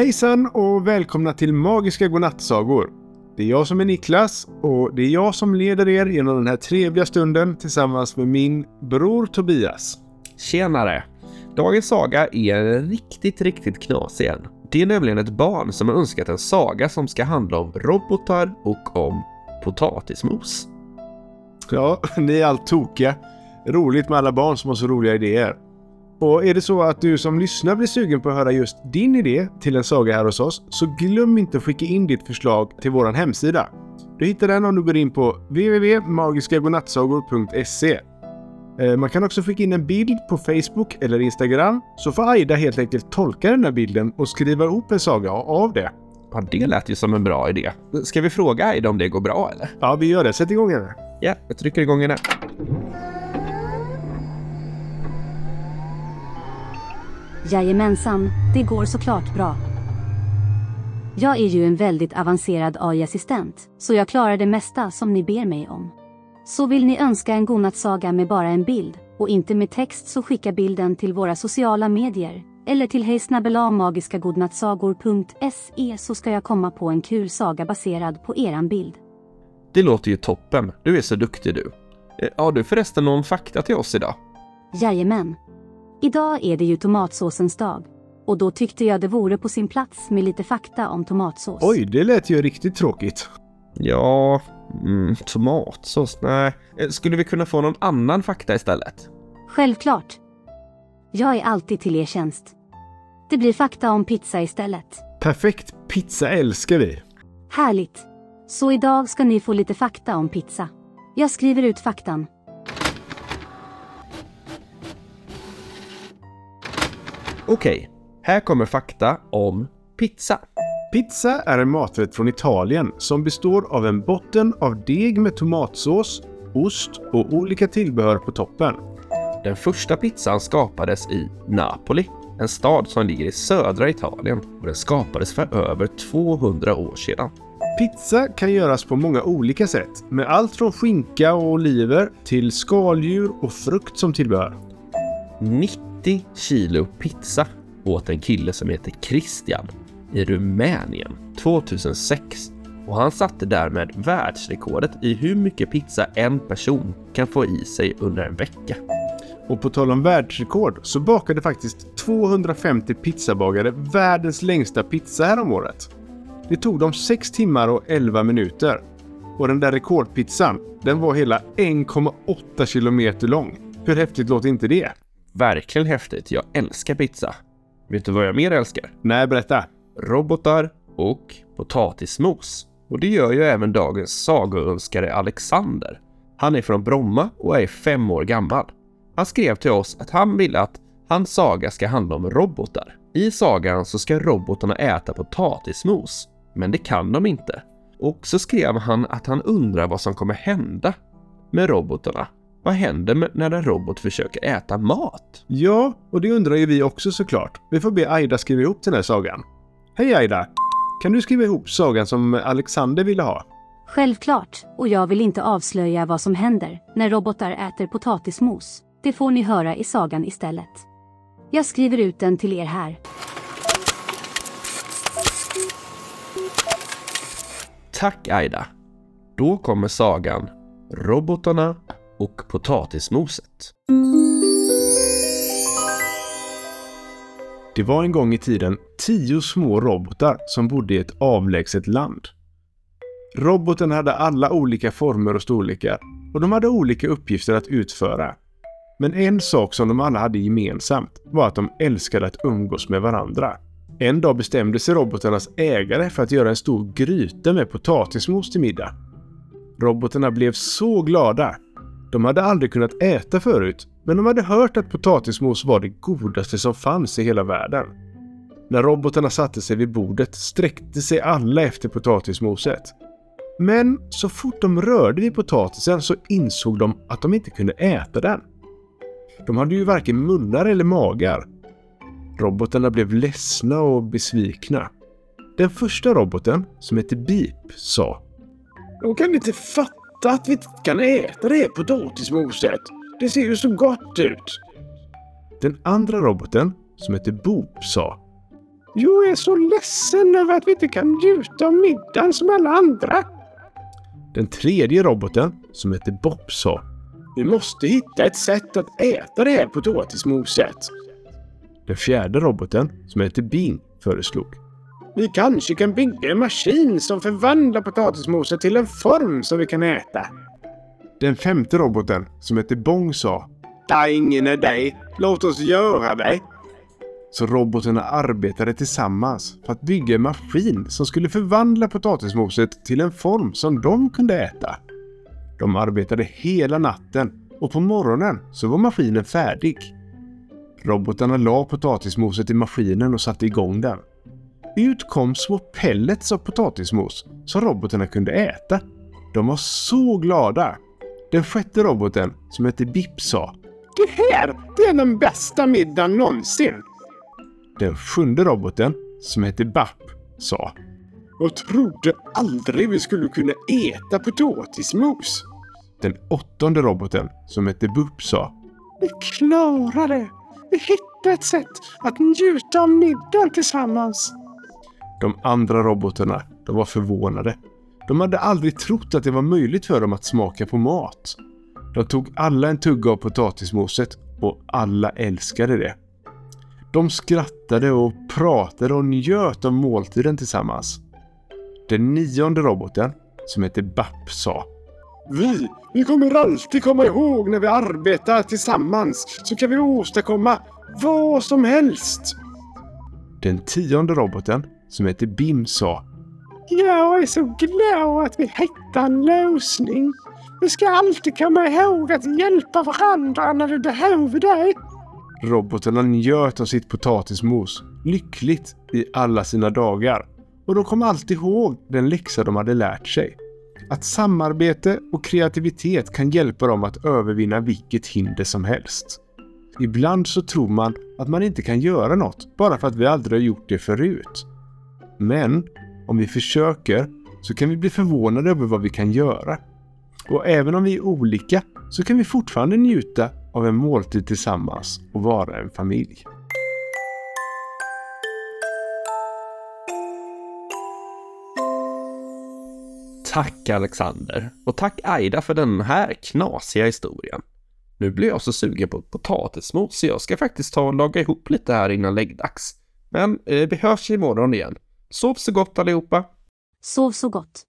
Hejsan och välkomna till Magiska Godnattsagor. Det är jag som är Niklas och det är jag som leder er genom den här trevliga stunden tillsammans med min bror Tobias. Tjenare! Dagens saga är riktigt, riktigt knasig igen. Det är nämligen ett barn som har önskat en saga som ska handla om robotar och om potatismos. Ja, ni är allt tokiga. Roligt med alla barn som har så roliga idéer. Och är det så att du som lyssnar blir sugen på att höra just din idé till en saga här hos oss, så glöm inte att skicka in ditt förslag till vår hemsida. Du hittar den om du går in på www.magiskagodnattsagor.se. Eh, Man kan också skicka in en bild på Facebook eller Instagram, så får Aida helt enkelt tolka den här bilden och skriva ihop en saga av det. Ja, det lät ju som en bra idé. Ska vi fråga Aida om det går bra eller? Ja, vi gör det. Sätt igång henne. Ja, jag trycker igång henne. Jajamensan, det går såklart bra. Jag är ju en väldigt avancerad AI-assistent, så jag klarar det mesta som ni ber mig om. Så vill ni önska en godnattsaga med bara en bild, och inte med text så skicka bilden till våra sociala medier, eller till hejsnabelamagiskagodnattsagor.se så ska jag komma på en kul saga baserad på eran bild. Det låter ju toppen. Du är så duktig du. Eh, Har du förresten någon fakta till oss idag? Jajamän. Idag är det ju tomatsåsens dag. Och då tyckte jag det vore på sin plats med lite fakta om tomatsås. Oj, det lät ju riktigt tråkigt. Ja, mm, tomatsås? Nej. Eh, Skulle vi kunna få någon annan fakta istället? Självklart. Jag är alltid till er tjänst. Det blir fakta om pizza istället. Perfekt. Pizza älskar vi. Härligt. Så idag ska ni få lite fakta om pizza. Jag skriver ut faktan. Okej, här kommer fakta om pizza. Pizza är en maträtt från Italien som består av en botten av deg med tomatsås, ost och olika tillbehör på toppen. Den första pizzan skapades i Napoli, en stad som ligger i södra Italien och den skapades för över 200 år sedan. Pizza kan göras på många olika sätt med allt från skinka och oliver till skaldjur och frukt som tillbehör. 90 90 kilo pizza åt en kille som heter Christian i Rumänien 2006 och han satte därmed världsrekordet i hur mycket pizza en person kan få i sig under en vecka. Och på tal om världsrekord så bakade faktiskt 250 pizzabagare världens längsta pizza här om året. Det tog dem 6 timmar och 11 minuter. Och den där rekordpizzan, den var hela 1,8 kilometer lång. Hur häftigt låter inte det? Verkligen häftigt. Jag älskar pizza. Vet du vad jag mer älskar? Nej, berätta. Robotar och potatismos. Och det gör ju även dagens sagoönskare Alexander. Han är från Bromma och är fem år gammal. Han skrev till oss att han vill att hans saga ska handla om robotar. I sagan så ska robotarna äta potatismos, men det kan de inte. Och så skrev han att han undrar vad som kommer hända med robotarna. Vad händer när en robot försöker äta mat? Ja, och det undrar ju vi också såklart. Vi får be Aida skriva ihop den här sagan. Hej Aida! Kan du skriva ihop sagan som Alexander ville ha? Självklart, och jag vill inte avslöja vad som händer när robotar äter potatismos. Det får ni höra i sagan istället. Jag skriver ut den till er här. Tack Aida! Då kommer sagan Robotarna och potatismoset. Det var en gång i tiden tio små robotar som bodde i ett avlägset land. Roboten hade alla olika former och storlekar och de hade olika uppgifter att utföra. Men en sak som de alla hade gemensamt var att de älskade att umgås med varandra. En dag bestämde sig robotarnas ägare för att göra en stor gryta med potatismos till middag. Robotarna blev så glada. De hade aldrig kunnat äta förut, men de hade hört att potatismos var det godaste som fanns i hela världen. När robotarna satte sig vid bordet sträckte sig alla efter potatismoset. Men så fort de rörde vid potatisen så insåg de att de inte kunde äta den. De hade ju varken munnar eller magar. Robotarna blev ledsna och besvikna. Den första roboten, som hette Beep, sa De kan inte fatta att vi kan äta det potatismoset. Det ser ju så gott ut. Den andra roboten, som hette Boop, sa Jag är så ledsen över att vi inte kan njuta av middagen som alla andra. Den tredje roboten, som hette Bob, sa Vi måste hitta ett sätt att äta det här potatismoset. Den fjärde roboten, som hette Bean, föreslog. Vi kanske kan bygga en maskin som förvandlar potatismoset till en form som vi kan äta. Den femte roboten, som hette Bong, sa är ingen idé. Låt oss göra det. Så robotarna arbetade tillsammans för att bygga en maskin som skulle förvandla potatismoset till en form som de kunde äta. De arbetade hela natten och på morgonen så var maskinen färdig. Robotarna la potatismoset i maskinen och satte igång den. Ut kom små pellets av potatismos som robotarna kunde äta. De var så glada. Den sjätte roboten, som hette Bip, sa Det här det är den bästa middagen någonsin. Den sjunde roboten, som hette Bapp, sa Jag trodde aldrig vi skulle kunna äta potatismos. Den åttonde roboten, som hette Bupp, sa Vi klarar det. Vi hittade ett sätt att njuta av middagen tillsammans. De andra robotarna, de var förvånade. De hade aldrig trott att det var möjligt för dem att smaka på mat. De tog alla en tugga av potatismoset och alla älskade det. De skrattade och pratade och njöt av måltiden tillsammans. Den nionde roboten, som hette Bapp, sa Vi, vi kommer alltid komma ihåg när vi arbetar tillsammans så kan vi åstadkomma vad som helst. Den tionde roboten, som hette Bim, sa Jag är så glad att vi hittade en lösning. Vi ska alltid komma ihåg att hjälpa varandra när vi behöver det. Robotarna njöt av sitt potatismos lyckligt i alla sina dagar. Och de kom alltid ihåg den läxa de hade lärt sig. Att samarbete och kreativitet kan hjälpa dem att övervinna vilket hinder som helst. Ibland så tror man att man inte kan göra något bara för att vi aldrig har gjort det förut. Men om vi försöker så kan vi bli förvånade över vad vi kan göra. Och även om vi är olika så kan vi fortfarande njuta av en måltid tillsammans och vara en familj. Tack Alexander och tack Aida för den här knasiga historien. Nu blir jag så sugen på potatismos så jag ska faktiskt ta och laga ihop lite här innan läggdags. Men eh, vi hörs imorgon igen. Sov så gott allihopa! Sov så gott.